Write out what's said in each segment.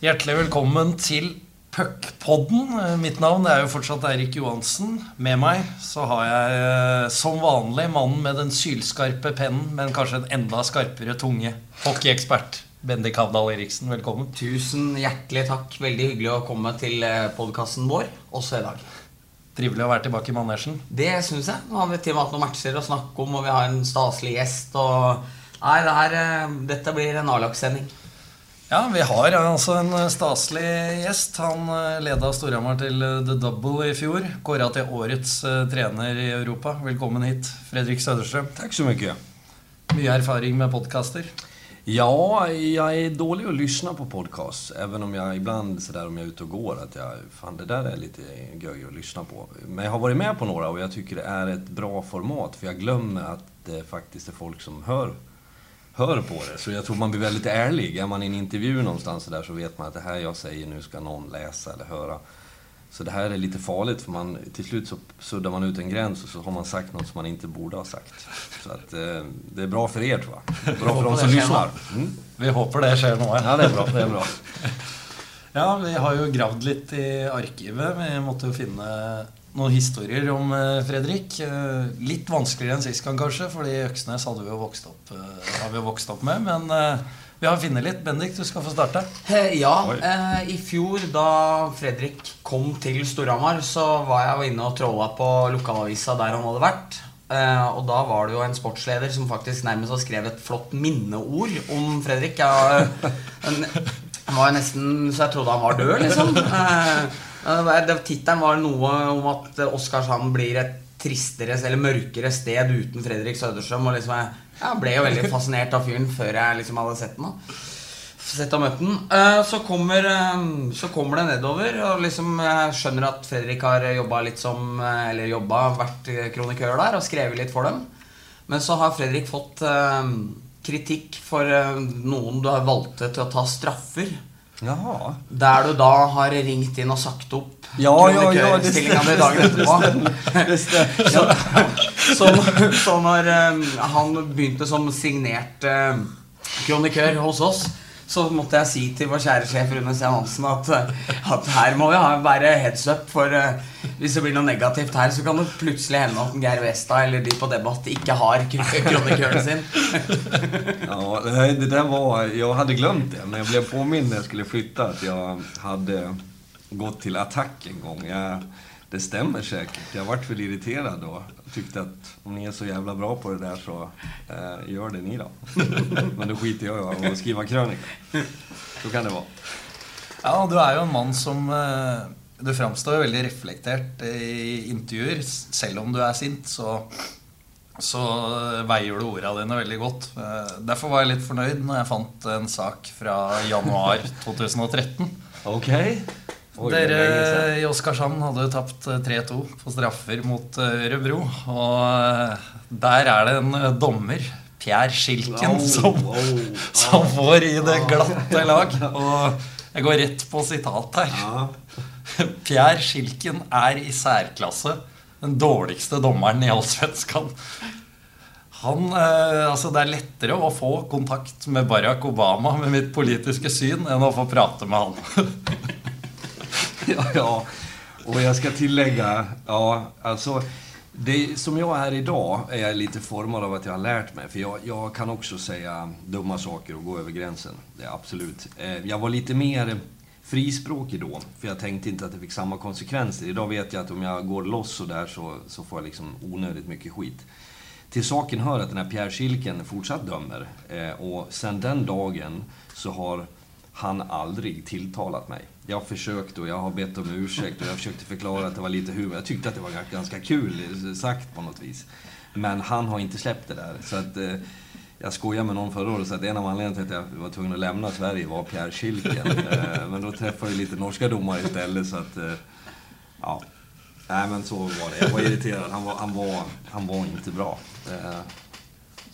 Hjertelig velkommen til Puckpodden. Mitt navn er jo fortsatt Eirik Johansen. Med meg så har jeg eh, som vanlig mannen med den sylskarpe pennen, men kanskje en enda skarpere tunge. Hockeyekspert Bendik Havdal Eriksen, velkommen. Tusen hjertelig takk. Veldig hyggelig å komme til podkasten vår også i dag. Trivelig å være tilbake i manesjen. Det syns jeg. Nå har vi til og med hatt noen matcher å snakke om, og vi har en staselig gjest. Og Nei, det her, eh, dette blir en A-lagssending. Ja, vi har altså en staselig gjest. Han eh, leda Storhamar til eh, The Double i fjor. Kåra til årets trener i Europa. Velkommen hit, Fredrik Söderström. Tack så mycket. Mye erfaring med podcaster? Ja, jag är dålig att lyssna på podcast. Även om jag ibland sådär om jag är ute och går att jag, fan det där är lite göj att lyssna på. Men jag har varit med på några och jag tycker det är ett bra format. För jag glömmer att det faktiskt är folk som hör hör på det. Så jag tror man blir väldigt ärlig. Är man i en intervju någonstans så, där så vet man att det här jag säger nu ska någon läsa eller höra. Så det här är lite farligt för man, till slut så suddar man ut en gräns och så har man sagt något som man inte borde ha sagt. Så att, eh, det är bra för er tror jag. Bra för de som lyssnar. Mm. Vi hoppas det sker nå. Ja, det är bra. Det är bra. ja, vi har ju gravd lite i arkivet. Vi måste ju finna noen historier om eh, Fredrik. Eh, litt vanskeligere enn sist gang, kanskje, fordi Øksnes hadde vi jo vokst opp, eh, har vi jo vokst opp med. Men vi har funnet litt. Bendik, du skal få starte. Ja. Eh, I fjor, da Fredrik kom til Storhamar, så var jeg inne og trolla på lokalavisa der han hadde vært. Eh, og da var det jo en sportsleder som faktisk nærmest har skrevet et flott minneord om Fredrik. Jeg, en, var nesten så jeg trodde han var død, liksom. Eh, Tittelen var noe om at Oskarshamn blir et tristere eller mørkere sted uten Fredrik Søderstrøm. Og liksom jeg, jeg ble jo veldig fascinert av fyren før jeg liksom hadde sett den. Sett og møtt den. Eh, så kommer, eh, så kommer det nedover, og liksom jeg skjønner at Fredrik har jobba litt som eh, Eller jobba, vært kronikør der og skrevet litt for dem. Men så har Fredrik fått kritikk for noen du har valgte til å ta straffer. Jaha. Der du da har ringt inn og sagt opp ja, ja, ja, det stemmer. dagen etterpå. Det stemmer. så, så, så, når um, han begynte som signert uh, kronikør hos oss så måtte jeg si til vår kjære sjef Rune C. Hansen at, at, her må vi ha, være heads up. For uh, hvis det blir noe negativt her, så kan det plutselig hende at Geir Westad eller de på Debatt ikke har kronikøren sin. ja, eh, det der var Jeg hadde glemt det, men jeg ble påminnet när jeg skulle flytte, at jeg hadde gått til attakk en gang. Jeg det stämmer säkert. Jag varit väl irriterad då. Jag tyckte att om ni är så jävla bra på det där så eh, gör det ni då. Men då skiter jag i att skriva krönika. Så kan det vara. Ja, du är ju en man som eh, Du framstår ju väldigt reflektert i intervjuer. Selv om du är sint, så, så veier du ordene dine veldig godt. Eh, derfor var jeg litt fornøyd når jeg fant en sak fra januar 2013. Ok. Oi, Dere i Oskarshamn hadde tapt 3-2 eh, på straffer mot eh, Ørebro. Og eh, der er det en dommer, Pierre Schilken, som, som får i det glatte lag. Og jeg går rett på sitat her. Pierre Schilken er i særklasse den dårligste dommeren i Allsvenskan. Han, eh, altså det er lettere å få kontakt med Barack Obama med mitt politiske syn enn å få prate med han. ja, ja, och jag ska tillägga, ja, alltså det, som jag är idag är jag lite formad av att jag har lärt mig. För jag, jag kan också säga dumma saker och gå över gränsen. Det är absolut. Eh, jag var lite mer frispråkig då, för jag tänkte inte att det fick samma konsekvenser. Idag vet jag att om jag går loss så där så, så får jag liksom onödigt mycket skit. Till saken hör att den här Pierre Schilken fortsatt dömer. Eh, och sen den dagen så har han aldrig tilltalat mig. Jag har försökt och jag har bett om ursäkt och jag försökte förklara att det var lite humor. Jag tyckte att det var ganska kul sagt på något vis. Men han har inte släppt det där. Så att, eh, jag skojade med någon förra året så att en av anledningarna till att jag var tvungen att lämna Sverige var Pierre Schilken. eh, men då träffade jag lite norska domare istället så att, eh, ja. Nej men så var det. Jag var irriterad. Han var, han var, han var inte bra.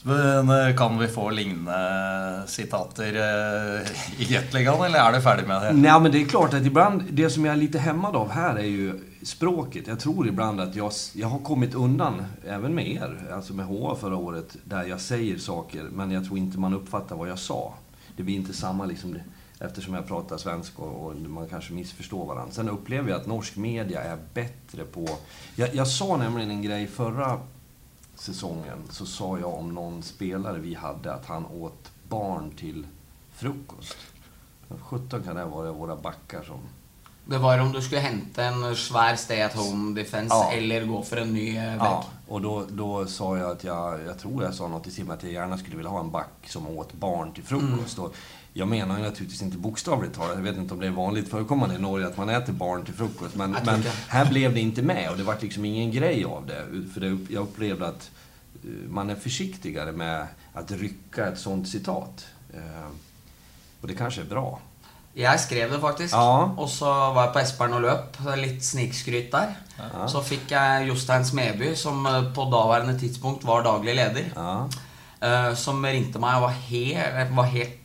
Men eh, kan vi få liknande citater eh, i Gatligan eller är du färdig med det? Nej men det är klart att ibland, det som jag är lite hämmad av här är ju språket. Jag tror ibland att jag, jag har kommit undan, även med er, alltså med HA förra året, där jag säger saker men jag tror inte man uppfattar vad jag sa. Det blir inte samma liksom, Eftersom jag pratar svenska och, och man kanske missförstår varandra. Sen upplever jag att norsk media är bättre på... Jag, jag sa nämligen en grej förra säsongen. Så sa jag om någon spelare vi hade att han åt barn till frukost. 17 kan det vara våra backar som... Det var om du skulle hämta en svär stay at home defense Ja. eller gå för en ny eh, back. Ja, och då, då sa jag att jag, jag tror jag sa något i Simma att jag gärna skulle vilja ha en back som åt barn till frukost. Och jag menar ju naturligtvis inte bokstavligt talat, jag vet inte om det är vanligt förekommande i Norge att man äter barn till frukost. Men, Jag men här blev det inte med och det var liksom ingen grej av det. För det, jag upplevde att eh, man är försiktigare med att rycka ett sånt citat. Eh, Och det kanske är bra. Jeg skrev det faktisk. Ja. Og så var jeg på Espern løp. Så Litt snikskryt der. Så fikk jeg Jostein Smeby, som på daværende tidspunkt var daglig leder, Ja. eh, som ringte meg og var helt, var helt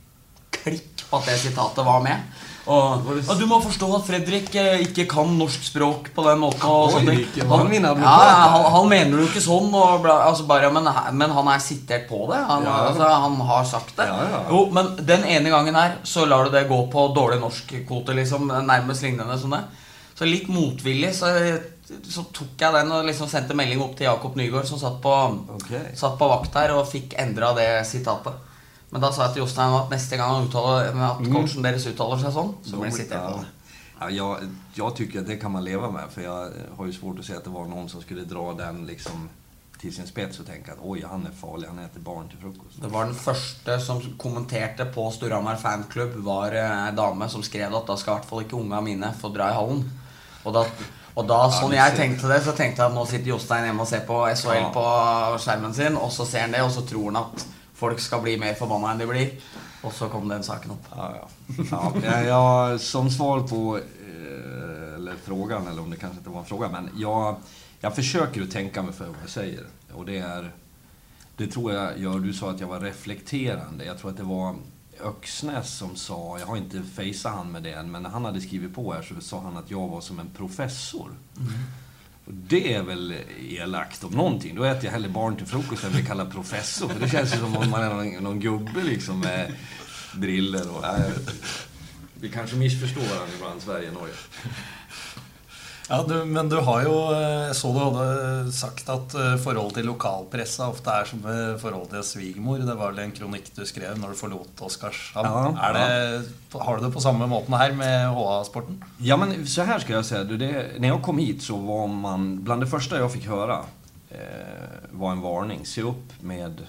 på at det sitatet var med. Og, og du må forstå at Fredrik eh, ikke kan norsk språk på den måten. Og sånne ting. min ja, ja, han, han mener jo ikke sånn. Og bla, altså bare, men, men han er sitert på det. Han, Ja. altså, han har sagt det. Ja, ja. Jo, men den ene gangen her så lar du det gå på dårlig norskkvote, liksom. Nærmest lignende som det. Så litt motvillig så, så tok jeg den og liksom sendte melding opp til Jakob Nygaard, som satt på, Ok. satt på vakt der, og fikk endra det sitatet. Men da sa jeg til Jostein at neste gang han uttaler, at coachen deres uttaler seg sånn, så blir det sitert på Ja. det. Ja, jag, jag tycker att det kan man leva med, för jag har ju svårt att se att det var någon som skulle dra den liksom till sin spets och tänka att oj, han är farlig, han äter barn till frukost. Det var den første som kommenterte på Storhamar fanklubb, var eh, ei dame som skrev at da skal i hvert fall ikke unga mine få dra i hallen. Og da sånn du jeg ser. tenkte det, så tenkte jeg at nå sitter Jostein hjemme og ser på SHL på skjermen sin, og så ser han det, og så tror han at folk skal bli mer forbanna enn de blir. Og så kom den saken opp. Ja, ja. ja, jag, som svar på eh, eller frågan, eller om det kanske inte var en fråga, men jag, jag försöker att tänka mig för vad jag säger. Och det är, det tror jag gör, du sa att jag var reflekterande. Jag tror att det var Öxnäs som sa, jag har inte fejsat han med det än, men när han hade skrivit på här så sa han att jag var som en professor. Och det är väl elakt om någonting. Då äter jag hellre barn till frukost än blir kallad professor. För det känns ju som om man är någon, någon gubbe liksom med briller och... Äh, vi kanske missförstår varandra ibland, Sverige och Norge. Ja, du, men du har jo eh, så du hadde sagt at eh, forholdet til lokalpressa ofte er som eh, forholdet til svigermor. Det var vel en kronikk du skrev når du forlot Oskarshamn. Ja, det, har du det på samme måten her med HA-sporten? Ja, men så här ska jag säga. Du, Det, när jag kom hit så var man... Bland det första jag fick höra eh, var en varning. Se upp med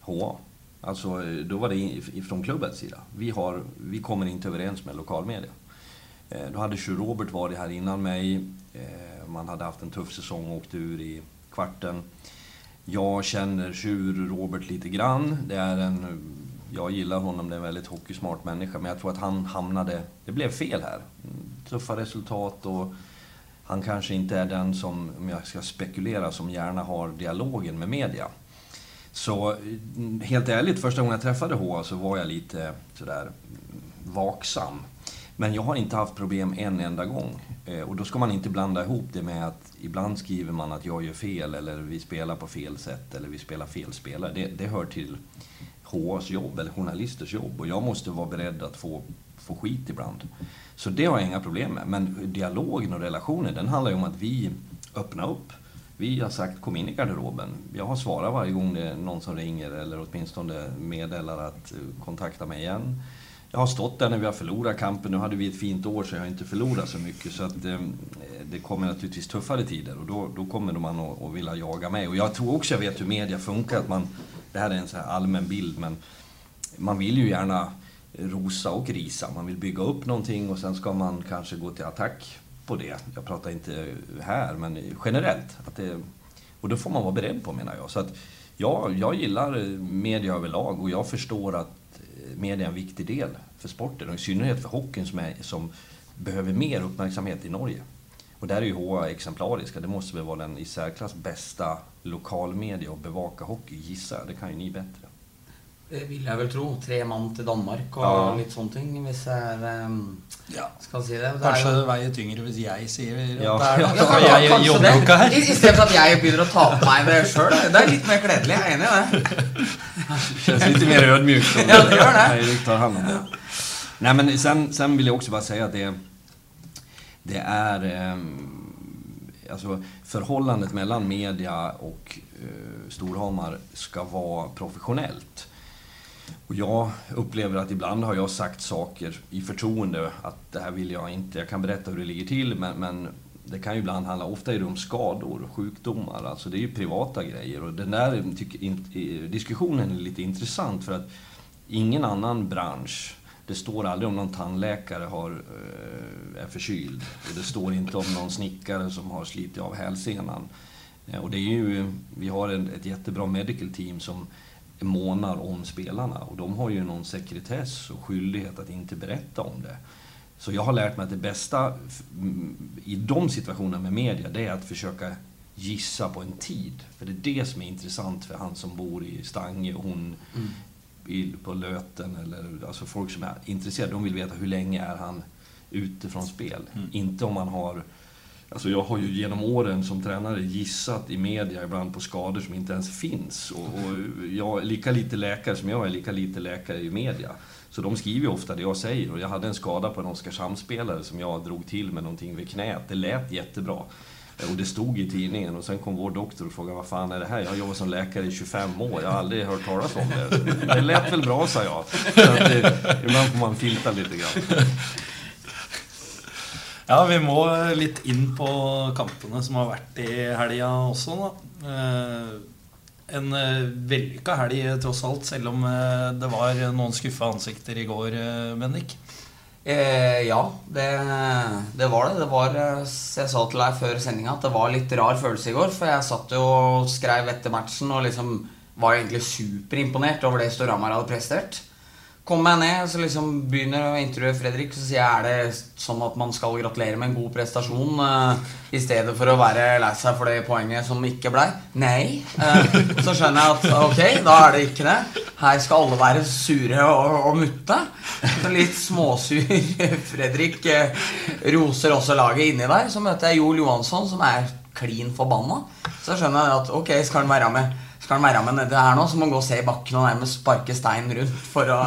HA. Alltså, då var det ifrån klubbens sida. Vi, har, vi kommer inte överens med lokalmedia. Eh, då hade ju Robert varit här innan mig. Eh, man hade haft en tuff säsong och åkt ur i kvarten. Jag känner Tjur Robert lite grann. Det är en, jag gillar honom, det är en väldigt hockeysmart människa. Men jag tror att han hamnade... Det blev fel här. Tuffa resultat och han kanske inte är den som, om jag ska spekulera, som gärna har dialogen med media. Så mm, helt ärligt, första gången jag träffade H så var jag lite sådär vaksam. Men jag har inte haft problem en enda gång. Eh, och då ska man inte blanda ihop det med att ibland skriver man att jag gör fel eller vi spelar på fel sätt eller vi spelar fel spelare. Det, det hör till HAs jobb eller journalisters jobb och jag måste vara beredd att få, få skit ibland. Så det har jag inga problem med. Men dialogen och relationen, den handlar ju om att vi öppnar upp. Vi har sagt kom in i garderoben. Jag har svarat varje gång det är någon som ringer eller åtminstone meddelar att eh, kontakta mig igen. Jag har stått där när vi har förlorat kampen. Nu hade vi ett fint år så jag har inte förlorat så mycket. Så att eh, det kommer naturligtvis tuffare tider och då, då kommer man att, att vilja jaga mig. Och jag tror också jag vet hur media funkar. Att man, det här är en så här allmän bild men man vill ju gärna rosa och risa. Man vill bygga upp någonting och sen ska man kanske gå till attack på det. Jag pratar inte här, men generellt. Att det, och det får man vara beredd på menar jag. Så att, ja, jag gillar media överlag och jag förstår att media är en viktig del för sporten och i synnerhet för hockeyn som, är, som behöver mer uppmärksamhet i Norge. Och där är ju HA exemplariska. Det måste väl vara den i särklass bästa lokalmedia att bevaka hockey, gissar jag. Det kan ju ni bättre. Det vil jeg vel tro. Tre mann til Danmark og Ja. litt sånne ting. Hvis jeg ehm, Ja. skal si det. det Kanskje jo- det veier tyngre hvis jeg sier at Ja. det er det. Ja, For jeg jobber jo ikke her. I, I stedet for at jeg begynner å ta på meg det sjøl. Det er litt mer kledelig. Jeg er enig i det. Känns lite mer ödmjukt. om Ja, det gör det. Erik tar hand om det. Nej, men sen, sen vill jag också bara säga att det, det är... Eh, alltså, förhållandet mellan media och eh, Storhamar ska vara professionellt. Och jag upplever att ibland har jag sagt saker i förtroende att det här vill jag inte, jag kan berätta hur det ligger till men, men det kan ju ibland handla, ofta är det om skador, sjukdomar, alltså det är ju privata grejer. Och den där tycker, in, diskussionen är lite intressant för att ingen annan bransch, det står aldrig om någon tandläkare har, eh, är förkyld. Det står inte om någon snickare som har slitit av hälsenan. Eh, och det är ju, vi har ett jättebra medical team som månar om spelarna och de har ju någon sekretess och skyldighet att inte berätta om det. Så jag har lärt mig att det bästa i de situationerna med media, det är att försöka gissa på en tid. För det är det som är intressant för han som bor i Stange och hon mm. på Löten. Eller, alltså folk som är intresserade, de vill veta hur länge är han ute från spel. Mm. Inte om man har... Alltså jag har ju genom åren som tränare gissat i media ibland på skador som inte ens finns. Och, och jag, lika lite läkare som jag är, lika lite läkare i media. Så de skriver ju ofta det jag säger och jag hade en skada på en Oskarshamnsspelare som jag drog till med någonting vid knät. Det lät jättebra. Eh, och det stod i tidningen och sen kom vår doktor och frågade vad fan är det här? Jag har jobbat som läkare i 25 år, jag har aldrig hört talas om det. Det lät väl bra, sa jag. Så att det, ibland får man filta lite grann. Ja, vi må lite in på kampene som har varit i helgen också. Da. Eh, en eh, vellykka helg, eh, tross alt, selv om det var noen skuffa ansikter i går, Bendik? Eh, ja, det, det, var det. det var, jeg sa til deg før sendinga at det var litt rar følelse i går. For jeg satt jo og skrev etter matchen og liksom var egentlig superimponert over det Storhamar hadde prestert. Kommer jag ned, så liksom begynner å intervjue Fredrik, så sier jeg er det sånn at man skal gratulere med en god prestasjon uh, i stedet for å være lei seg for det poenget som ikke blei? Nei. Uh, så skjønner jeg at ok, da er det ikke det. Her skal alle være sure og, og mutte. Så litt småsur Fredrik uh, roser også laget inni der. Så møter jeg Joel Johansson, som er klin forbanna. Så skjønner jeg at ok, skal han være med skal han være med nedi her nå, så må han gå og se i bakken og nærmest sparke stein rundt for å,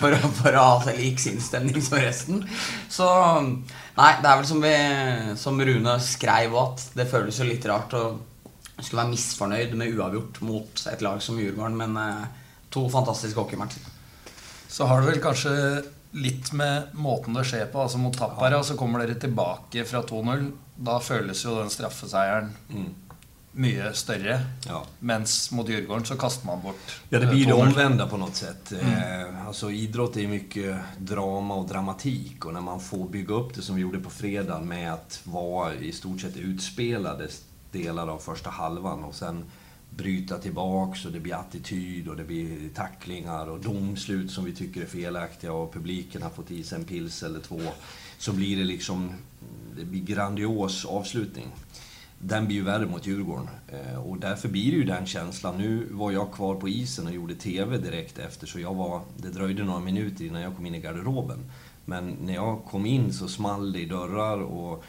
for å, for å ha lik sinnsstemning som resten. Så Nei, det er vel som, vi, som Rune skrev at det føles jo litt rart å skulle være misfornøyd med uavgjort mot et lag som Djurgården, men eh, to fantastiske hockeymatcher. Så har det vel kanskje litt med måten det skjer på. altså Mot Tappara så kommer dere tilbake fra 2-0. Da føles jo den straffeseieren mm mycket större. Ja. Mens mot Djurgården så kastar man bort Ja, det blir det omvända på något sätt. Mm. Eh, alltså idrott är mycket drama och dramatik och när man får bygga upp det som vi gjorde på fredag med att vara i stort sett utspelade delar av första halvan och sen bryta tillbaks och det blir attityd och det blir tacklingar och domslut som vi tycker är felaktiga och publiken har fått i sig en pils eller två. Så blir det liksom, det blir grandios avslutning den blir ju värre mot Djurgården. Eh, och därför blir det ju den känslan. Nu var jag kvar på isen och gjorde TV direkt efter, så jag var, det dröjde några minuter innan jag kom in i garderoben. Men när jag kom in så small det i dörrar och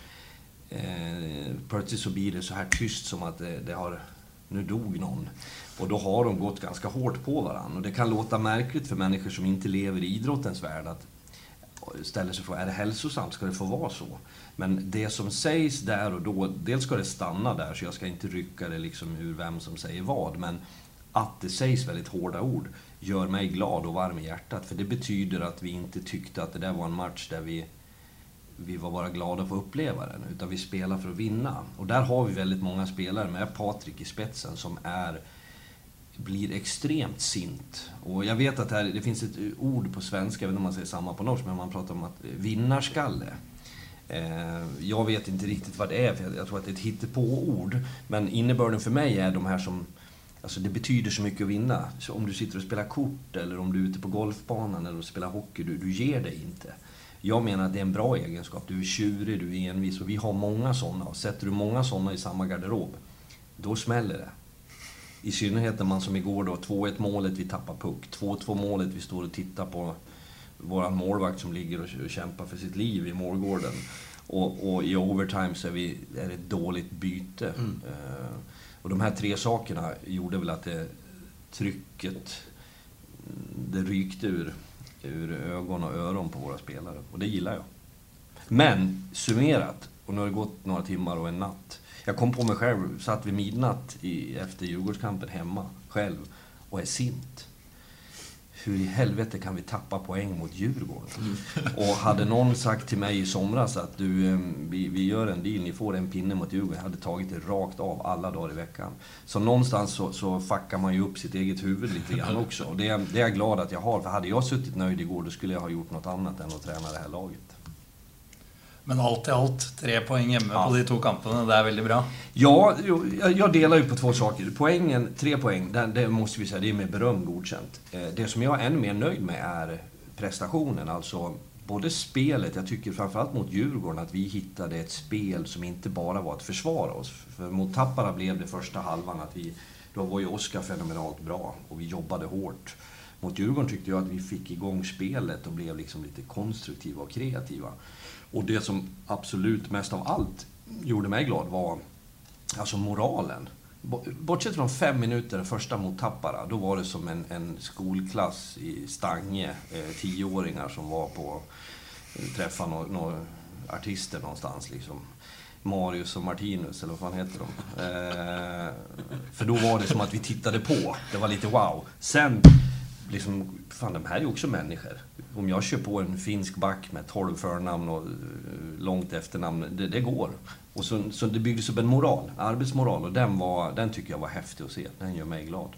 eh, plötsligt så blir det så här tyst som att det, det, har... Nu dog någon. Och då har de gått ganska hårt på varandra. Och det kan låta märkligt för människor som inte lever i idrottens värld att ställer sig frågan, är det hälsosamt? Ska det få vara så? Men det som sägs där och då, dels ska det stanna där, så jag ska inte rycka det liksom ur vem som säger vad, men att det sägs väldigt hårda ord gör mig glad och varm i hjärtat. För det betyder att vi inte tyckte att det där var en match där vi, vi var bara glada för att uppleva den, utan vi spelar för att vinna. Och där har vi väldigt många spelare med Patrik i spetsen som är blir extremt sint. Och jag vet att här, det finns ett ord på svenska, jag vet inte om man säger samma på norska, men man pratar om att vinnarskalle. Eh, jag vet inte riktigt vad det är, för jag tror att det är ett hittepå-ord. Men innebörden för mig är de här som... Alltså det betyder så mycket att vinna. Så om du sitter och spelar kort eller om du är ute på golfbanan eller spelar hockey, du, du ger dig inte. Jag menar att det är en bra egenskap. Du är tjurig, du är envis och vi har många sådana. Och sätter du många sådana i samma garderob, då smäller det. I synnerhet när man som igår då, 2-1 målet, vi tappar puck. 2-2 målet, vi står och tittar på vår målvakt som ligger och kämpar för sitt liv i målgården. Och, och i overtime så är, vi, är det ett dåligt byte. Mm. Uh, och de här tre sakerna gjorde väl att det, trycket, det rykte ur ur ögon och öron på våra spelare. Och det gillar jag. Men summerat, och nu har det gått några timmar och en natt. Jag kom på mig själv, satt vid midnatt i, efter Djurgårdskampen hemma, själv, och är sint hur i helvete kan vi tappa poäng mot Djurgården? Mm. Och hade någon sagt till mig i somras att du, ehm, vi, vi gör en deal, ni får en pinne mot Djurgården. Jag hade tagit det rakt av alla dagar i veckan. Så någonstans så, så fuckar man ju upp sitt eget huvud lite grann också. Och det, det är jag glad att jag har, för hade jag suttit nöjd igår då skulle jag ha gjort något annat än att träna det här laget. Men allt i allt, tre poäng hemma ja. på de två kamperna, det är väldigt bra. Ja, jag delar ju på två saker. Poängen, tre poäng, det, det måste vi säga, det är med beröm godkänt. Eh, det som jag är ännu mer nöjd med är prestationen, alltså både spelet, jag tycker framförallt mot Djurgården att vi hittade ett spel som inte bara var att försvara oss. För mot Tappara blev det första halvan att vi, då var ju Oskar fenomenalt bra och vi jobbade hårt. Mot Djurgården tyckte jag att vi fick igång spelet och blev liksom lite konstruktiva och kreativa. Och det som absolut mest av allt gjorde mig glad var alltså moralen. Bortsett från fem minuter första mot Tappara, då var det som en, en skolklass i Stange, eh, tioåringar som var på, eh, träffa några no, artister någonstans liksom. Marius och Martinus, eller vad fan heter de? Eh, för då var det som att vi tittade på. Det var lite wow. Sen, liksom, fan de här är ju också människor om jag kör på en finsk back med 12 förnamn och eh, långt efternamn, det, det går. Och så, så det byggdes upp en moral, arbetsmoral, och den, var, den tycker jag var häftig att se. Den gör mig glad.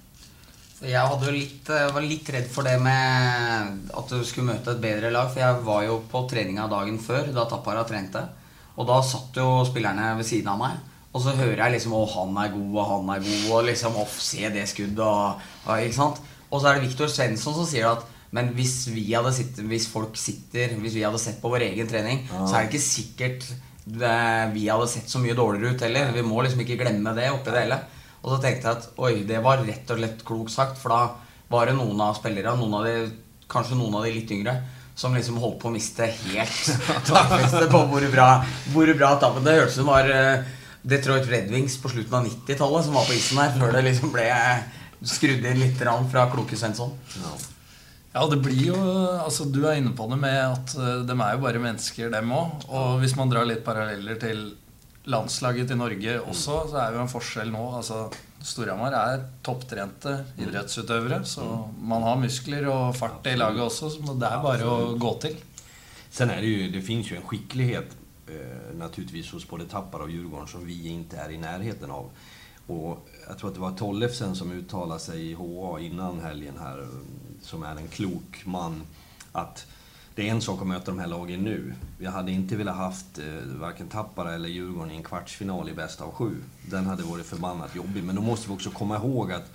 Jag hade lite, var lite rädd för det med att du skulle möta ett bättre lag, för jag var ju på träningen dagen före, då Tappara tränade. Och då satt ju spelarna vid sidan av mig. Och så hör jag liksom att han är god och han är god och liksom off, se det skuddet och, och, och så är det Viktor Svensson som säger att men hvis, sitt, hvis folk sitter Hvis vi hadde sett på vår egen trening, ja. så er det ikke sikkert det, vi hadde sett så mye dårligere ut heller. Vi må liksom ikke glemme det oppi det hele. Og så tenkte jeg at oi, det var rett og slett klokt sagt, for da var det noen av spillerne, noen av de, kanskje noen av de litt yngre, som liksom holdt på å miste helt takfestet på hvor bra, hvor bra tappen Det hørtes ut som var uh, Detroit Red Wings på slutten av 90-tallet som var på isen her, før det liksom ble skrudd inn litt fra kloke Svensson. Ja. Ja, det blir jo altså Du er inne på det med at eh, de er jo bare mennesker, dem òg. Og hvis man drar litt paralleller til landslaget til Norge også, så er jo en forskjell nå. altså Storhamar er topptrente idrettsutøvere, så man har muskler och fart i laget också. Så det är bara att gå till. Sen är det ju, det finns ju en skicklighet eh, naturligtvis hos både Tappar och Djurgården som vi inte är i närheten av. Och jag tror att det var Tollefsen som uttalade sig i HA innan helgen här som är en klok man, att det är en sak att möta de här lagen nu. Vi hade inte velat haft eh, varken Tappara eller Djurgården i en kvartsfinal i bästa av sju. Den hade varit förbannat jobbig. Men då måste vi också komma ihåg att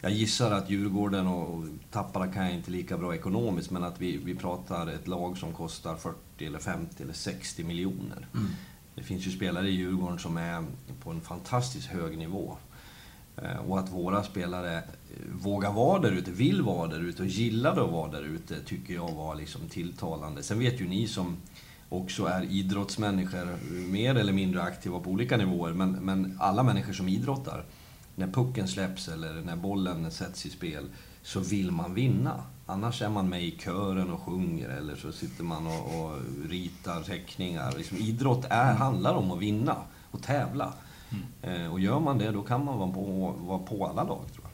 jag gissar att Djurgården och Tappara kan jag inte lika bra ekonomiskt, men att vi, vi pratar ett lag som kostar 40 eller 50 eller 60 miljoner. Mm. Det finns ju spelare i Djurgården som är på en fantastiskt hög nivå. Eh, och att våra spelare eh, vågar vara där ute, vill vara där ute och gillar att vara där ute tycker jag var liksom tilltalande. Sen vet ju ni som också är idrottsmänniskor, eh, mer eller mindre aktiva på olika nivåer, men, men alla människor som idrottar, när pucken släpps eller när bollen sätts i spel, så vill man vinna. Annars är man med i kören och sjunger eller så sitter man och, och ritar teckningar. Liksom, idrott är, handlar om att vinna och tävla. Mm. Och gör man det, då kan man vara på, vara på alla lag, tror jag.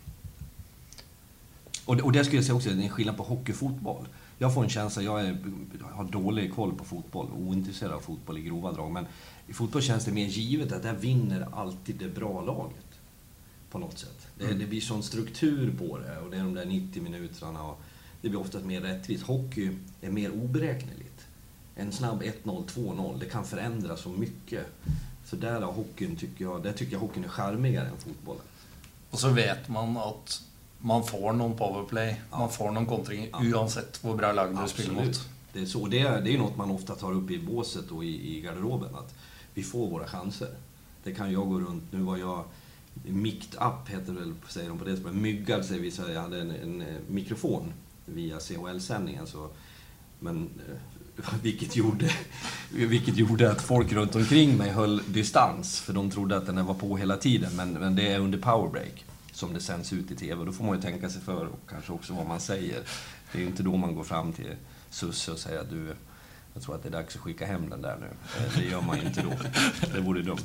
Och, och det skulle jag säga också, det är en skillnad på hockey och fotboll. Jag får en känsla, jag, är, har dålig koll på fotboll, ointresserad av fotboll i grova drag, men i fotboll känns det mer givet att där vinner alltid det bra laget. På något sätt. Det, mm. det blir sån struktur på det och det är de där 90 minuterna och det blir oftast mer rättvist. Hockey är mer oberäkneligt. En snabb 1-0, 2-0, det kan förändra så mycket. Så där har hockeyn, tycker jag, där tycker jag hockeyn är charmigare än fotbollen. Och så vet man att man får någon powerplay, ja. man får någon kontring ja. oavsett hur bra lag du spelar mot. Det är så. Det är, det är något man ofta tar upp i båset och i, i garderoben, att vi får våra chanser. Det kan jag gå runt, nu var jag Micked up heter det säger de på det språket. Myggad säger vi, så jag hade en, en, mikrofon via CHL-sändningen. Men eh, vilket gjorde, vilket gjorde att folk runt omkring mig höll distans, för de trodde att den var på hela tiden. Men, men det är under powerbreak som det sänds ut i TV. Då får man ju tänka sig för och kanske också vad man säger. Det är ju inte då man går fram till Susse och säger att du, jag tror att det är dags att skicka hem den där nu. Eh, det gör man ju inte då. Det vore dumt.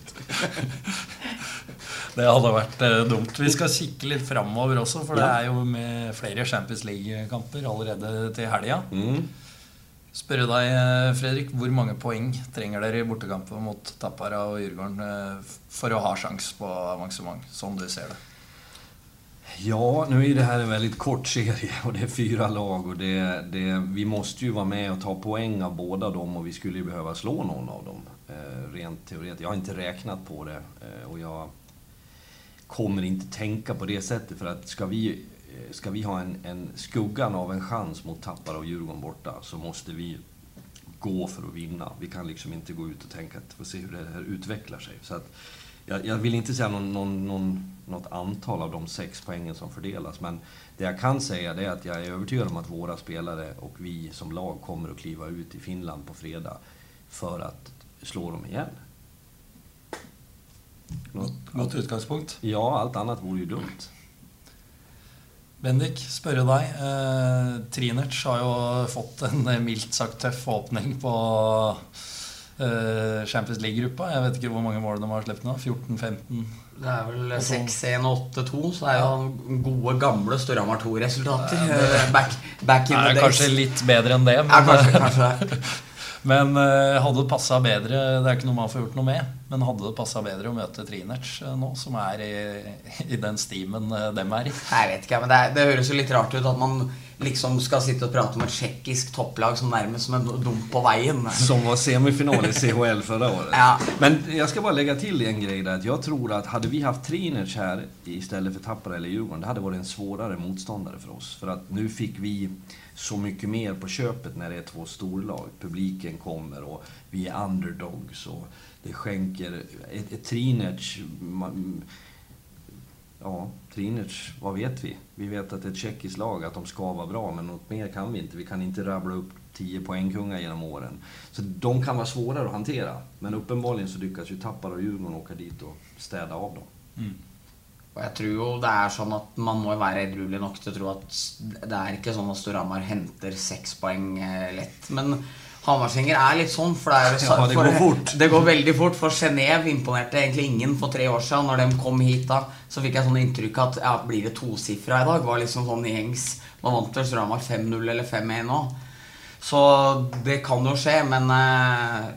Det hade varit eh, dumt. Vi ska kika lite framover också, för det är ju med flera Champions League-kamper redan till helgen. Mm. Spørre deg, eh, Fredrik, hvor mange poeng trenger dere i bortekampen mot Tappara og Djurgården eh, for å ha sjanse på avancemang, som du ser det? Ja, nu är det här en väldigt kort serie och det är fyra lag och det, det, vi måste ju vara med och ta poäng av båda dem och vi skulle ju behöva slå någon av dem. Eh, rent teoretiskt. Jag har inte räknat på det och jag kommer inte tänka på det sättet för att ska vi, ska vi ha en, en skuggan av en chans mot Tappara och Djurgården borta så måste vi gå för att vinna. Vi kan liksom inte gå ut och tänka att få se hur det här utvecklar sig. Så att, jag, jag vill inte säga någon, någon, någon, något antal av de sex poängen som fördelas, men det jag kan säga är att jag är övertygad om att våra spelare och vi som lag kommer att kliva ut i Finland på fredag för att slå dem igen. Något, Gott utgangspunkt. Ja, allt annat vore ju dumt. Bendik, spørre deg. Eh, Trinerts har jo fått en eh, mildt sagt tøff åpning på eh, Champions League-gruppa. Jeg vet ikke hvor mange mål de har sluppet nå. 14-15? Det er vel 6-1 og 8-2, så det er jo gode, gamle Storhamar 2-resultater. Ja, back, back in the days. Kanskje litt bedre enn det, men, ja, kanskje, kanskje det. Men uh, hadde det passa bedre Det er ikke noe man får gjort noe med. Men hadde det passa bedre å møte Trinerts uh, nå, som er i, i den stimen uh, dem er i? Jeg vet ikke, men det, er, det, høres jo litt rart ut at man liksom skal sitte og prate om et tsjekkisk topplag som nærmest som en dump på veien. Som var semifinal i CHL förra året. ja. Men jag ska bara lägga till en grej där. Att jag tror att hade vi haft Trinerts här istället för Tappara eller Djurgården, det hade varit en svårare motståndare för oss. För att nu fick vi så mycket mer på köpet när det är två storlag. Publiken kommer och vi är underdogs och det skänker... Ett, ett Trinerts... Ja, Trinec, vad vet vi? Vi vet att det är ett tjeckiskt lag, att de ska vara bra, men något mer kan vi inte. Vi kan inte rabbla upp tio poängkungar genom åren. Så de kan vara svårare att hantera. Men uppenbarligen så lyckas ju Tappara och Djurgården åka dit och städa av dem. Mm. Og jeg tror jo det er sånn at Man må være edruelig nok til å tro at det er ikke sånn at Storhamar henter seks poeng eh, lett. Men Hamarsinger er litt sånn. For det, er, ja, det går fort. Det går veldig fort. For Genéve imponerte egentlig ingen for tre år siden. Når de kom hit da, så fikk jeg sånn inntrykk at ja, blir det tosifra i dag? Var liksom sånn gjengs Nå vant vel Storhamar 5-0 eller 5-1 nå. Så det kan jo skje, men eh,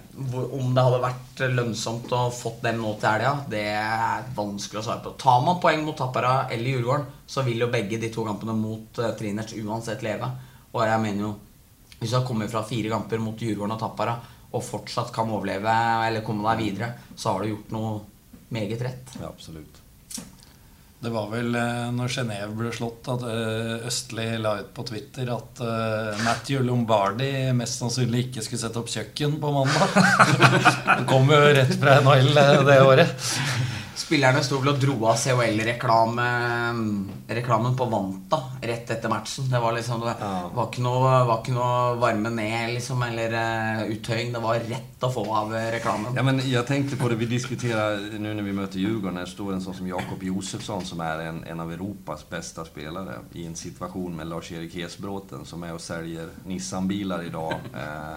om det hadde vært lønnsomt å fått dem nå til helga, det er vanskelig å svare på. Tar man poeng mot Tappara eller Djurgården, så vil jo begge de to kampene mot eh, Trinerts uansett leve. Og jeg mener jo Hvis du har kommet fra fire kamper mot Djurgården og Tappara og fortsatt kan overleve eller komme deg videre, så har du gjort noe meget rett. Ja, absolutt. Det var väl eh, när Genève blev ble slått, at eh, la ut på Twitter att eh, Matthew Lombardi mest sannolikt inte skulle sätta upp köken på måndag. Det kom ju rätt från NHL det året. Spillerne sto vel og dro av COL-reklamen på Vanta rett etter matchen. Det var liksom Det var, ikke noe, var ikke noe varme ned liksom, eller uh, uttøying. Det var rett å få av reklamen. Ja, men jag tänkte på det vi diskuterar nu när vi möter Djurgården. Här står en sån som Jakob Josefsson som är en, en av Europas bästa spelare i en situation med Lars-Erik Hesbråten som är och säljer Nissan-bilar idag. Eh,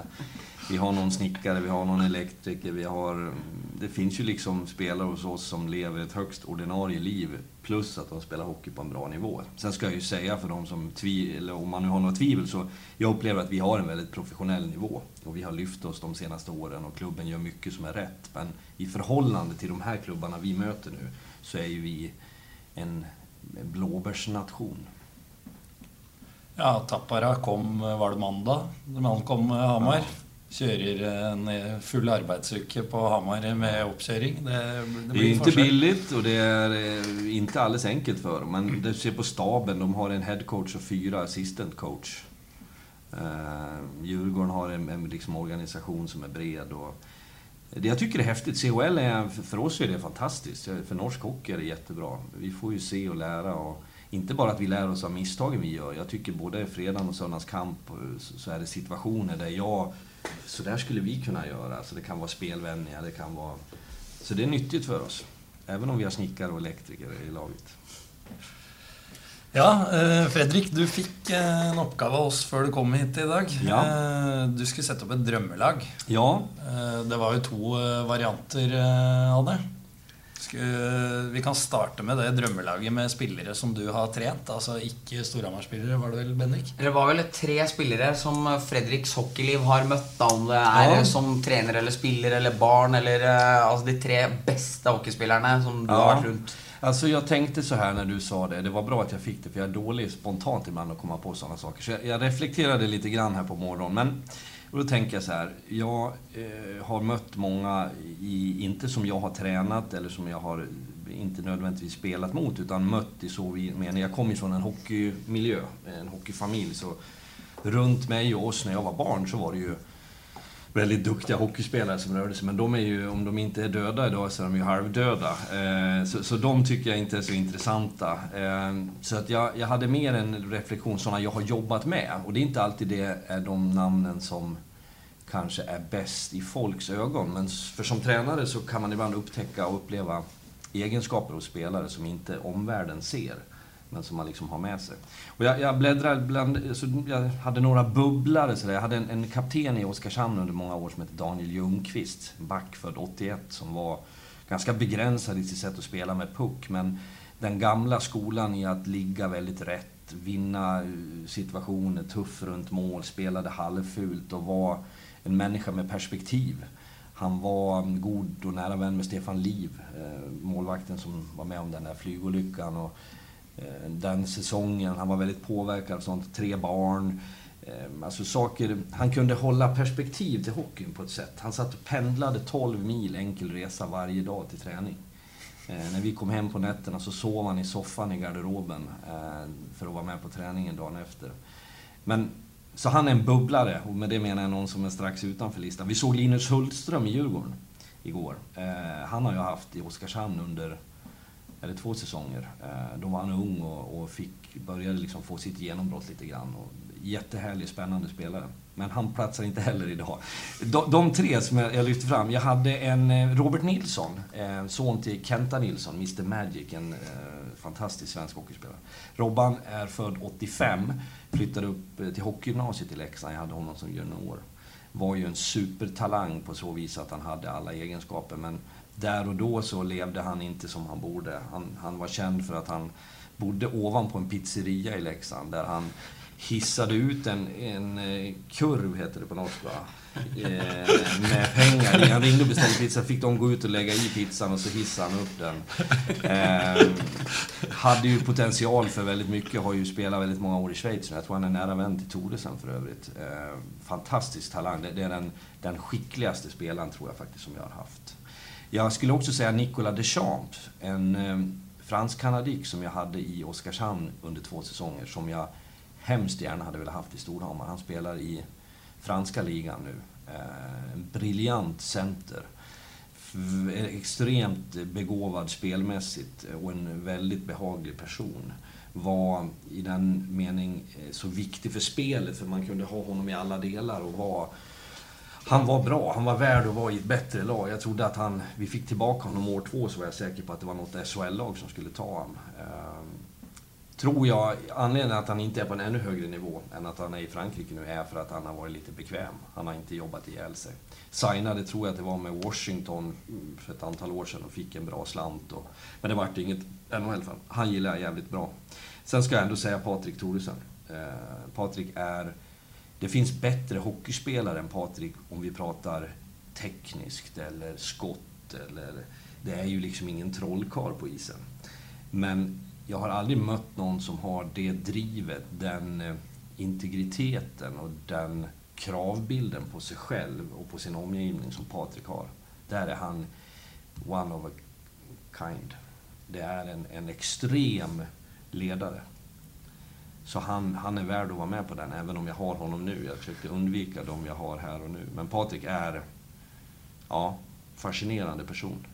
vi har någon snickare, vi har någon elektriker, vi har... Det finns ju liksom spelare hos oss som lever ett högst ordinarie liv, plus att de spelar hockey på en bra nivå. Sen ska jag ju säga för de som tvivlar, om man nu har något tvivel, så jag upplever att vi har en väldigt professionell nivå. Och vi har lyft oss de senaste åren och klubben gör mycket som är rätt. Men i förhållande till de här klubbarna vi möter nu, så är ju vi en blåbärsnation. Ja, Tappara kom, var det mandag? Man kom Hamar. Ja. Kjører en full arbeidsuke på Hamar med oppkjøring. Det, det, det är inte billigt och det är eh, inte alldeles enkelt för dem. Men du ser på staben, de har en headcoach och fyra assistant coach. Uh, Djurgården har en, en liksom organisation som är bred. Och det jag tycker är häftigt, CHL är, för oss är det fantastiskt. För norsk hockey är det jättebra. Vi får ju se och lära. Och, inte bara att vi lär oss av misstagen vi gör. Jag tycker både fredagen och söndagens kamp så är det situationer där jag så där skulle vi kunna göra. Så det kan vara spelvändningar, det kan vara... Så det är nyttigt för oss. Även om vi har snickare och elektriker i laget. Ja, eh, Fredrik, du fikk eh, en oppgave av oss før du kom hit i dag. Ja. Eh, Du skulle sette opp et drømmelag. Ja, Det var to eh, varianter av det. Skulle, vi kan starte med det drømmelaget med spillere som du har trent. Altså ikke Storhamar-spillere, var det vel, Bendik? Det var vel tre spillere som Fredriks hockeyliv har møtt, da, om det er Ja. som trener eller spiller eller barn, eller eh, altså de tre beste hockeyspillerne som du har Ja. vært rundt. Alltså jag tänkte så här när du sa det, det var bra att jag fick det för jag är dålig spontant ibland att komma på sådana saker. Så jag, jag reflekterade lite grann här på morgonen. Men och då tänker jag så här, jag eh, har mött många, i, inte som jag har tränat eller som jag har inte nödvändigtvis spelat mot, utan mött i så mening. Jag kommer ju från en hockeymiljö, en hockeyfamilj. Så runt mig och oss när jag var barn så var det ju väldigt duktiga hockeyspelare som rörde sig. Men de är ju, om de inte är döda idag så är de ju halvdöda. Eh, så, så de tycker jag inte är så intressanta. Eh, så att jag, jag hade mer en reflektion sådana jag har jobbat med. Och det är inte alltid det är de namnen som kanske är bäst i folks ögon. Men för som tränare så kan man ibland upptäcka och uppleva egenskaper hos spelare som inte omvärlden ser. Men som man liksom har med sig. Och jag, jag bläddrar bland, så jag hade några bubblare så där. Jag hade en, en kapten i Oskarshamn under många år som hette Daniel Ljungqvist, back född 81, som var ganska begränsad i sitt sätt att spela med puck. Men den gamla skolan i att ligga väldigt rätt, vinna eh, situationer, tuff runt mål, spelade halvfult och var en människa med perspektiv. Han var god och nära vän med Stefan Liv, eh, målvakten som var med om den där flygolyckan. Och, Eh, den säsongen, han var väldigt påverkad av sånt, tre barn. Eh, alltså saker, han kunde hålla perspektiv till hockeyn på ett sätt. Han satt och pendlade 12 mil enkel resa varje dag till träning. Eh, när vi kom hem på nätterna så sov han i soffan i garderoben för att vara med på träningen dagen efter. Men, så han är en bubblare, och med det menar jag någon som är strax utanför listan. Vi såg Linus Hultström i Djurgården igår. Han har jag haft i Oskarshamn under eller två säsonger. Eh, Då var han ung och, och fick, började liksom få sitt genombrott lite grann. Och jättehärlig, spännande spelare. Men han platsar inte heller idag. De, de tre som jag, jag lyfte fram. Jag hade en eh, Robert Nilsson, eh, son till Kenta Nilsson, Mr Magic, en eh, fantastisk svensk hockeyspelare. Robban är född 85, flyttade upp till hockeygymnasiet i Leksand. Jag hade honom som junior. Var ju en supertalang på så vis att han hade alla egenskaper. Men där och då så levde han inte som han borde. Han, han var känd för att han bodde ovanpå en pizzeria i Leksand där han hissade ut en, en eh, kurv, heter det på norska, eh, med pengar i. Han ringde och beställde pizza, fick de gå ut och lägga i pizzan och så hissade han upp den. Eh, hade ju potential för väldigt mycket, har ju spelat väldigt många år i Schweiz nu. Jag tror han är nära vän till Thoresen för övrigt. Eh, fantastisk talang. Det, det är den, den skickligaste spelaren tror jag faktiskt som jag har haft. Jag skulle också säga Nicolas Deschamps, en eh, fransk-kanadik som jag hade i Oskarshamn under två säsonger, som jag hemskt gärna hade velat haft i Storhammar. Han spelar i franska ligan nu. Eh, en briljant center. Eh, extremt begåvad spelmässigt och en väldigt behaglig person. Var i den mening så viktig för spelet, för man kunde ha honom i alla delar och var han var bra, han var värd att vara i ett bättre lag. Jag trodde att han, vi fick tillbaka honom år två så var jag säker på att det var något SHL-lag som skulle ta honom. Ehm, tror jag, anledningen att han inte är på en ännu högre nivå än att han är i Frankrike nu är för att han har varit lite bekväm. Han har inte jobbat ihjäl sig. Signade tror jag att det var med Washington mm, för ett antal år sedan och fick en bra slant. Och, men det vart inget NHL för Han gillar jag jävligt bra. Sen ska jag ändå säga Patrik Thoresen. Ehm, Patrik är... Det finns bättre hockeyspelare än Patrik om vi pratar tekniskt eller skott eller... Det är ju liksom ingen trollkarl på isen. Men jag har aldrig mött någon som har det drivet, den eh, integriteten och den kravbilden på sig själv och på sin omgivning som Patrik har. Där är han one of a kind. Det är en, en extrem ledare. Så han, han är värd att vara med på den, även om jag har honom nu. Jag försöker undvika dem jag har här och nu. Men Patrik är, ja, fascinerande person.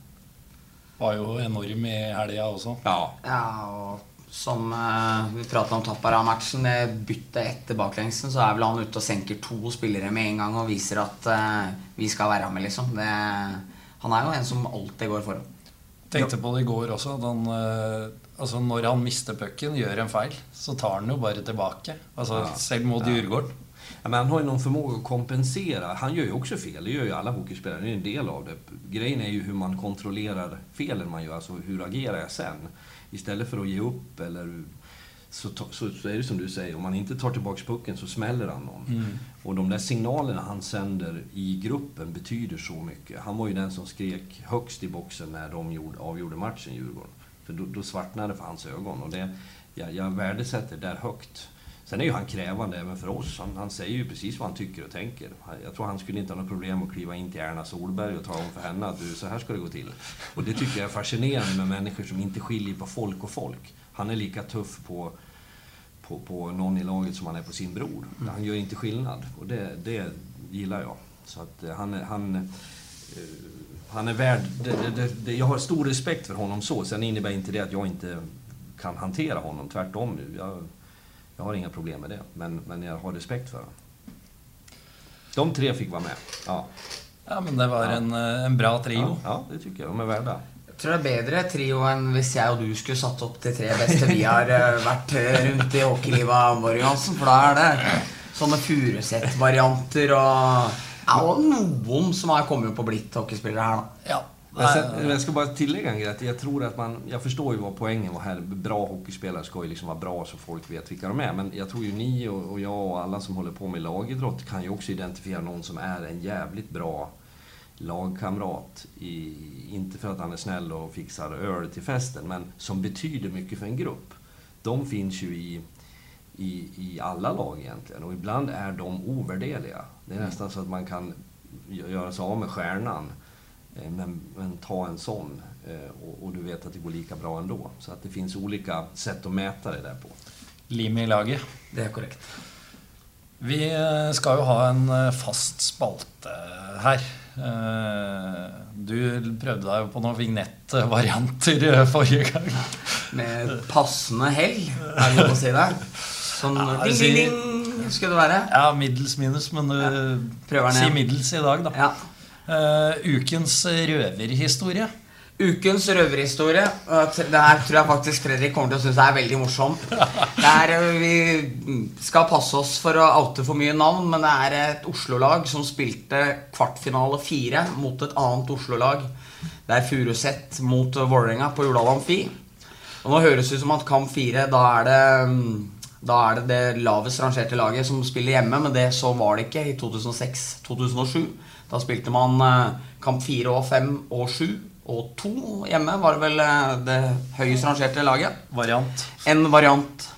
Var jo enorm i helga også. Ja, Ja, som eh, vi pratet om Tappara-matchen, det byttet etter baklengsen, så er vel han ute og senker to spillere med en gang og viser at eh, vi skal være med, liksom. Det, han er jo en som alltid går foran. Tenkte på det i går også. at Han, eh, Altså Når han mister pucken, gjør en feil, så tar han jo bare tilbake. Altså Ja. Selv mot Djurgården. Ja, men han har ju någon förmåga att kompensera. Han gör ju också fel, det gör ju alla hockeyspelare, det är en del av det. Grejen är ju hur man kontrollerar felen man gör, alltså hur agerar jag sen? Istället för att ge upp eller så, så, så är det som du säger, om man inte tar tillbaka pucken så smäller han någon. Och de där signalerna han sänder i gruppen betyder så mycket. Han var ju den som skrek högst i boxen när de gjorde, avgjorde matchen, Djurgården. För då, då svartnade det för hans ögon. Och det, jag, jag värdesätter det där högt. Sen är ju han krävande även för oss. Han, han säger ju precis vad han tycker och tänker. Jag tror han skulle inte ha något problem att kliva in till Erna Solberg och tala om för henne att du, så här ska det gå till. Och det tycker jag är fascinerande med människor som inte skiljer på folk och folk. Han är lika tuff på, på, på någon i laget som han är på sin bror. Han gör inte skillnad. Och det, det gillar jag. Så att eh, han, han, eh, han är värd... Det, det, det, det, jag har stor respekt för honom så. Sen innebär inte det att jag inte kan hantera honom. Tvärtom. Jag, jag har inga problem med det. Men, men jag har respekt för honom. De tre fick vara med. Ja, Ja, men det var en, eh, en bra trio. ja, ja det tycker jag. De är värda. Jeg tror det er bedre trio enn hvis jeg og du skulle satt opp de tre beste vi har eh, vært eh, rundt i hockeylivet, Morgan. For da er det sånne Furuset-varianter og ja, og noen som har kommet på blitt hockeyspillere her, da. Ja. Men sen, jag ska bara tillägga en grej. att Jag tror att man... Jag förstår ju vad poängen var här. Bra hockeyspelare ska ju liksom vara bra så folk vet vilka de är. Men jag tror ju ni och, och jag och alla som håller på med lagidrott kan ju också identifiera någon som är en jävligt bra lagkamrat. I, inte för att han är snäll och fixar öl till festen, men som betyder mycket för en grupp. De finns ju i, i, i alla lag egentligen och ibland är de ovärderliga. Det är nästan så att man kan gö- göra sig av med stjärnan Eh, Men, men ta en sån eh, och, och du vet att det går lika bra ändå. Så att det finns olika sätt att mäta det där på. Lim i laget. Det er korrekt. Vi eh, skal jo ha en fast spalte her. Eh, Du prøvde deg jo på noen vignettvarianter forrige gang. Med passende hell, er det lov å si det? Sånn Ja, ding, ding, ding skulle det være. Ja, middels minus, men du prøver si middels i dag, da. Ja. Eh, ukens røverhistorie. Ukens røverhistorie. Det her tror jeg faktisk Fredrik kommer til å synes er veldig morsom. Det er, ø, vi skal passe oss for å oute for mye navn, men det er et Oslo-lag som spilte kvartfinale fire mot et annet Oslo-lag. Det er Furuset mot Vålerenga på Jordal Amfi. Og nå høres det ut som at kamp fire, da er det mm, da er det det lavest rangerte laget som spiller hjemme, men det så var det ikke i 2006-2007. Da spilte man eh, kamp fire og fem og sju og to hjemme, var det vel eh, det høyest rangerte laget. Variant. En variant.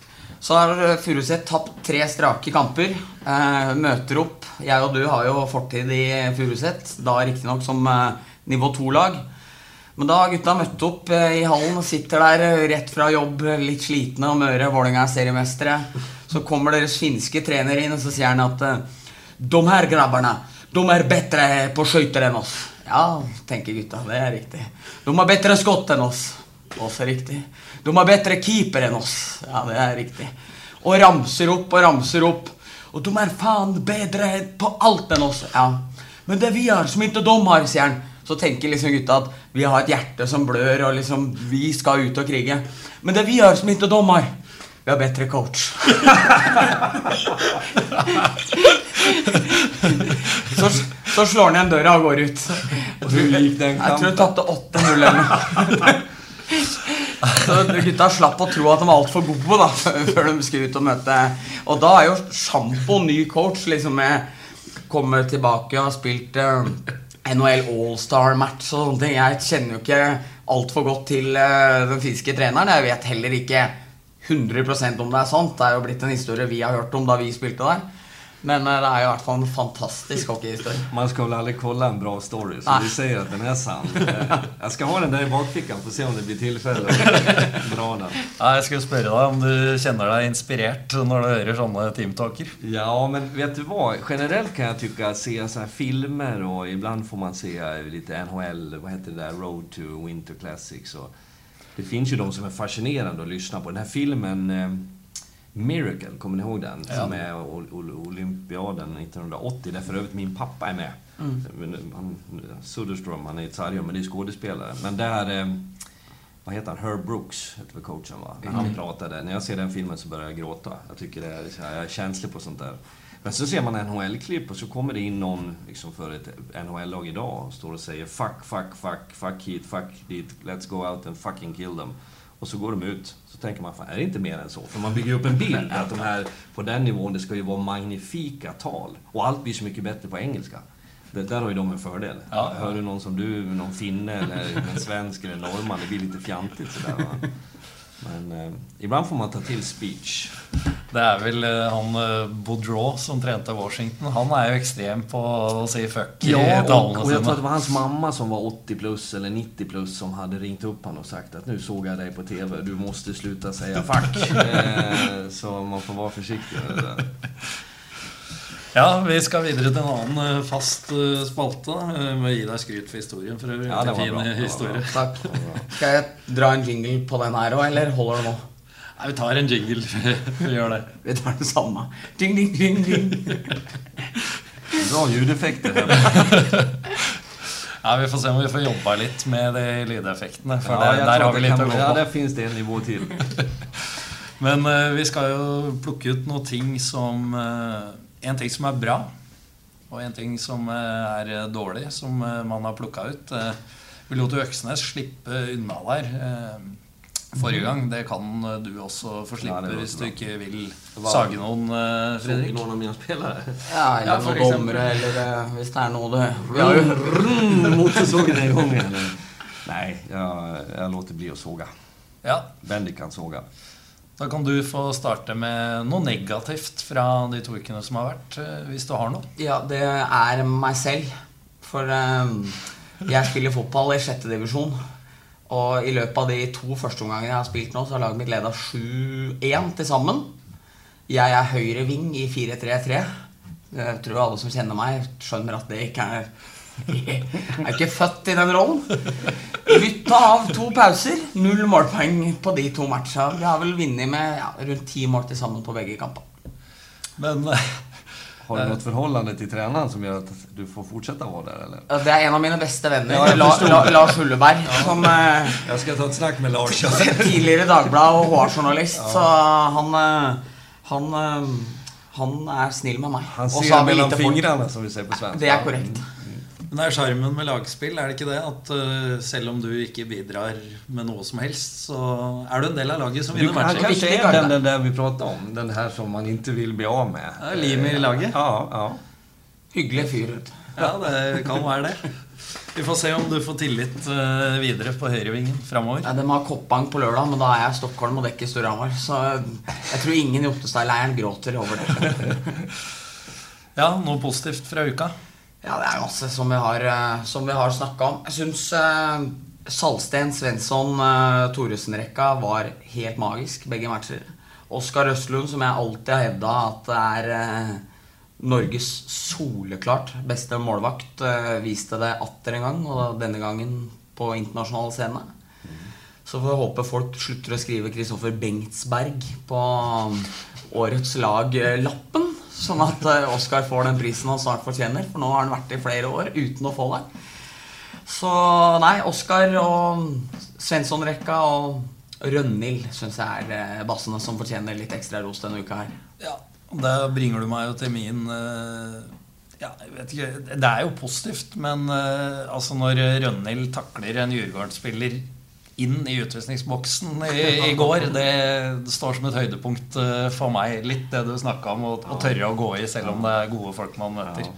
Så har eh, Furuset tapt tre strake kamper. Eh, møter opp. Jeg og du har jo fortid i Furuset, da riktignok som eh, nivå 2-lag. Men da har gutta møtt opp eh, i hallen og sitter der eh, rett fra jobb, eh, litt slitne og møre. Vålerenga er seriemestere. Så kommer deres finske trener inn, og så sier han at De her grabberne, de er bedre på skøyter enn oss. Ja, tenker gutta. Det er riktig. De har bedre skott enn oss. Også riktig. De har bedre keeper enn oss. Ja, det er riktig. Og ramser opp og ramser opp. Og de er faen bedre på alt enn oss. Ja. Men det vi har, som ikke de har, sier han. Så tenker liksom gutta at vi har et hjerte som blør, og liksom vi skal ut og krige. Men det vi har, som ikke har Vi har bedre coach. så, så slår han igjen døra og går ut. Den Jeg tror kampen? tapte 8-0 eller noe. Så gutta slapp å tro at de var altfor gode da før de skulle ut og møte Og da er jo Sjampo ny coach, liksom med Kommer tilbake og har spilt eh, NHL All-Star-match og sånne ting. Jeg kjenner jo ikke altfor godt til eh, den finske treneren. Jeg vet heller ikke 100% om det er sant. Det er jo blitt en historie vi har hørt om da vi spilte der. Men eh, det jo i hvert fall en fantastisk hockeyhistorie. Man ska väl aldrig kolla en bra story, så Nej. du säger att den är sann. Eh, Jag ska ha den där i bakfickan, får se om det blir tillfälle att dra den. Ja, jeg skulle spørre deg om du kjenner deg inspirert når du hører sånne teamtalker. Ja, men vet du vad? Generellt kan jag tycka att se så här filmer och ibland får man se lite NHL, vad heter det där, Road to Winter Classics. Och det finns ju de som är fascinerande att lyssna på. Den här filmen eh, Miracle, kommer ni ihåg den? Ja. Som är ol- ol- olympiaden 1980, där för övrigt min pappa är med. Men, Han, Söderström, han är sargum, men det är skådespelare. Men där... Eh, vad heter han? Herb Brooks heter väl coachen va? När han pratade. När jag ser den filmen så börjar jag gråta. Jag tycker det är, här, jag är känslig på sånt där. Men så ser man NHL-klipp och så kommer det in någon liksom för ett NHL-lag idag och står och säger fuck, fuck, fuck, fuck hit, fuck dit, let's go out and fucking kill them. Och så går de ut. Så tänker man, fan, är det inte mer än så? För man bygger upp en bild att de här, på den nivån, det ska ju vara magnifika tal. Och allt blir så mycket bättre på engelska. Det, där har ju de en fördel. Ja. Hör du någon som du, någon finne eller en svensk eller norrman, det blir lite fjantigt sådär va. Men eh, ibland får man ta till speech. Det er vel eh, han eh, Boudreau som trente Washington. Han er jo ekstrem på å si fuck i Ja, och, och jag tror att det var hans mamma som var 80 plus eller 90 plus som hade ringt upp honom och sagt att nu såg jag dig på TV, du måste sluta säga fuck. eh, så man får vara försiktig med det där. Ja, vi skal videre til en annen eh, fast eh, spalte. Jeg må gi deg skryt for historien. For øvrig. Ja, det var fin bra. eh, Det historie. bra. Takk. Skal jeg dra en jingle på den her òg, eller holder det nå? Nei, vi tar en jingle. vi gjør det. Vi tar den samme. Ding, ding, ding, ding. Bra ljudeffekter. Ja, Vi får se om vi får jobba litt med de lydeffektene. For Ja, det, der har vi det litt kan, å gå ja, på. där finns det en nivå till. Men eh, vi skal jo plukke ut noen ting som eh, En ting som er bra, og en ting som eh, er dårlig, som eh, man har plukka ut. Eh, vi lot jo Øksnes slippe unna der eh, forrige gang. Det kan eh, du også få låter hvis du bra. ikke vil var- sage noen, eh, Såg Fredrik. någon av mina spelare? Ja, eller Ja, noen dommere, eller eh, hvis det er noe det Vi har jo Mm, motorsågen är igång igen. Nej, jag, jag låter bli att såga. Ja, Bendy kan såga. Då kan du få starta med något negativt från de två veckorna som har varit, om eh, du har något. Ja, det är mig själv. För eh, jag spelar fotboll i sjätte division. Och i løpet av de två första omgangene jag har spelat nu så har laget mitt leda 7-1 til sammen. Jeg er høyre ving i 4-3-3. Jeg tror alla som känner mig skjønner att det ikke er Jeg er ikke født i den rollen. Bytta av to pauser. Null målpoeng på de to matcha. Vi har vel vunnet med ja, rundt ti mål til sammen på begge kamper. Men eh, Har du något förhållande till tränaren som gör att du får fortsätta vara där eller? Ja, Det er en av mine beste venner, Ja, La. La, Lars Hulleberg. Som eh, Jag ska ta ett snack med Lars. tidligere Dagblad og HR-journalist. Så han, eh, han, eh, han er snill med meg. Han så ser mellan folk- fingrarna som vi säger på svenska. Det er korrekt. Men det er sjarmen med lagspill, er det ikke det? At eh, selv om du ikke bidrar med noe som helst, så er du en del av laget som vinner matcher. kanske Viktig är garde. den, den där vi pratade om. Den här som man inte vill bli av med. Ja, lim i laget. Ja, ja. Hyggelig fyr. Ja, det kan være det. Vi får se om du får tillit eh, videre på høyrevingen framover. Ja, de har Koppang på lørdag, men da er jeg i Stockholm og dekker Storhamar. Så jeg tror ingen i Ottestad-leiren gråter over det. Ja, noe positivt fra uka? Ja, det er masse som vi har, eh, som vi har snakka om. Jeg syns eh, Salsten, Svensson, eh, Thoresen-rekka var helt magisk, begge matcher. Oskar Østlund, som jeg alltid har hevda at det er eh, Norges soleklart beste målvakt, eh, viste det atter en gang, og denne gangen på internasjonal scene. Så får vi håpe folk slutter å skrive Kristoffer Bengtsberg på eh, årets lag-lappen. Eh, Sånn at eh, Oscar får den prisen han snart fortjener, for nå har han vært i flere år uten å få det. Så nei, Oscar og Svensson-rekka og Rønhild syns jeg er eh, bassene som fortjener litt ekstra ros denne uka her. Ja, Da bringer du meg jo til min eh, ja, jeg vet ikke, Det er jo positivt, men altså når Rønhild takler en Djurgården-spiller inn i utvisningsboksen i, i går, det, det står som et høydepunkt eh, for meg. Litt det du snakka om, å, tørre å gå i selv om det er gode folk man møter.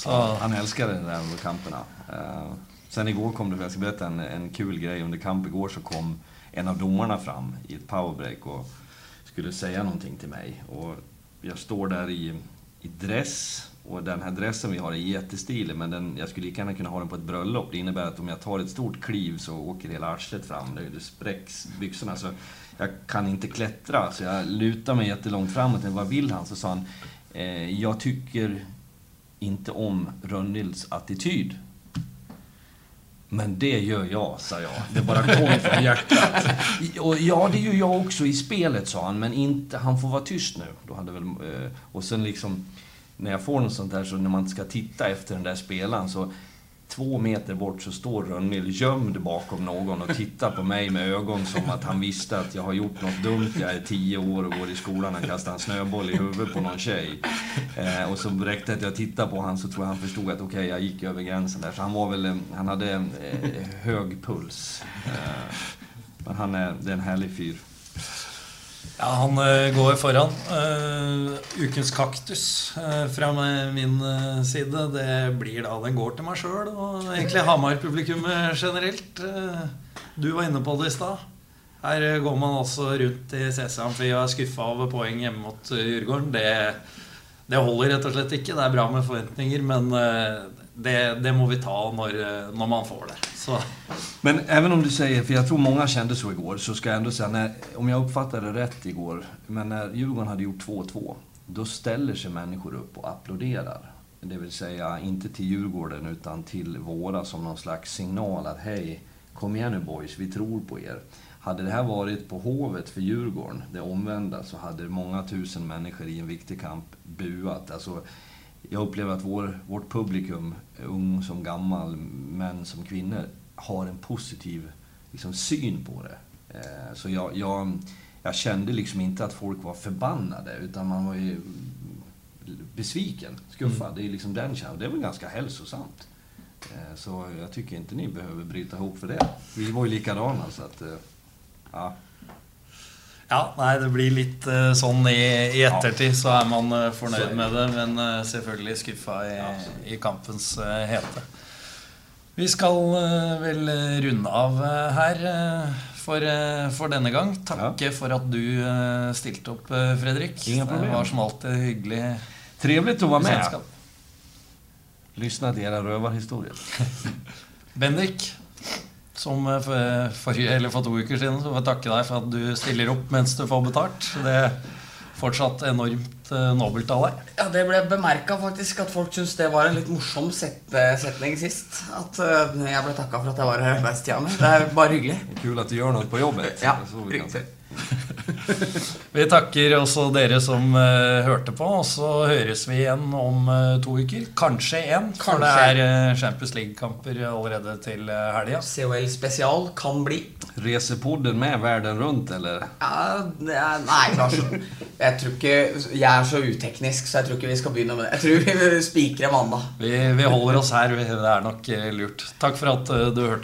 Så Han älskade det där under kamperna. Eh, sen igår kom det, jag ska berätta en, en kul grej. Under kamp igår så kom en av domarna fram i ett powerbreak och skulle säga någonting till mig. Och jag står där i, i dress och den här dressen vi har är jättestilig men den, jag skulle lika gärna kunna ha den på ett bröllop. Det innebär att om jag tar ett stort kliv så åker hela arslet fram. Det, spräcks byxorna. Så jag kan inte klättra så jag lutar mig jättelångt framåt. Vad vill han? Så sa han, eh, jag tycker inte om Rönnilds attityd. Men det gör jag, sa jag. Det bara kom från hjärtat. Och ja, det gör jag också i spelet, sa han. Men inte, han får vara tyst nu. Då hade väl, eh, och sen liksom, när jag får något sånt där, så när man ska titta efter den där spelaren så två meter bort så står Rönnil gömd bakom någon och tittar på mig med ögon som att han visste att jag har gjort något dumt. Jag är tio år och går i skolan. Han kastar en snöboll i huvudet på någon tjej. Eh, och så räckte att jag tittade på honom så tror jag han förstod att okej, okay, jag gick över gränsen där. Så han var väl, han hade eh, hög puls. Eh, men han är, det är en härlig fyr. Ja, han eh, går foran. Uh, ukens kaktus uh, fra min side, det blir da Den går til meg sjøl og egentlig Hamar-publikummet generelt. du var inne på det i stad. Her går man altså rundt i CC Amfi og er skuffa over poeng hjemme mot Djurgården. Det, det, holder rett og slett ikke. Det er bra med forventninger, men det, det må vi ta når, når man får det. Så. Men även om du säger, för jag tror många kände så igår, så ska jag ändå säga, när, om jag uppfattade det rätt igår, men när Djurgården hade gjort 2-2, då ställer sig människor upp och applåderar. Det vill säga, inte till Djurgården, utan till våra som någon slags signal att hej, kom igen nu boys, vi tror på er. Hade det här varit på Hovet för Djurgården, det omvända, så hade många tusen människor i en viktig kamp buat. Alltså, jag upplever att vår, vårt publikum, ung som gammal, män som kvinnor, har en positiv liksom, syn på det. Eh, så jag, jag, jag, kände liksom inte att folk var förbannade, utan man var ju besviken, skuffad. Mm. Det är liksom den känslan. Det är väl ganska hälsosamt. Eh, så jag tycker inte ni behöver bryta ihop för det. Vi var ju likadana, så att... Eh, ja. Ja, nei, det blir litt uh, sånn i, i, ettertid, så er man uh, fornøyd med det. Men uh, selvfølgelig skuffa i, i kampens hete. Vi skal vel runde av her for, for, denne gang. Takke for at du stilte opp, Fredrik. Det var som alltid hyggelig. Trevligt att vara med. Lyssna till era rövarhistorier. Bendik, som eh, for, forrige, eller for to uker siden. Så får jeg takke deg for at du stiller opp mens du får betalt. Det er fortsatt enormt uh, nobelt av deg. Ja, Det ble bemerka faktisk at folk syntes det var en litt morsom setning sist. At uh, jeg ble takka for at jeg var her arbeidstida mi. Det er bare hyggelig. Kul at du gjør noe på jobbet. Ja, riktig. vi takker også dere som uh, hørte på, og så høres vi igjen om uh, to uker. Kanskje én, for det er uh, Champions League-kamper allerede til uh, helga. COL spesial kan bli. Reser med verden rundt, eller? Ja, er, nei, Larsen. Jeg tror ikke Jeg er så uteknisk, så jeg tror ikke vi skal begynne med det. Jeg tror vi spikrer mandag. Vi, vi holder oss her. Det er nok lurt. Takk for at du hørte på.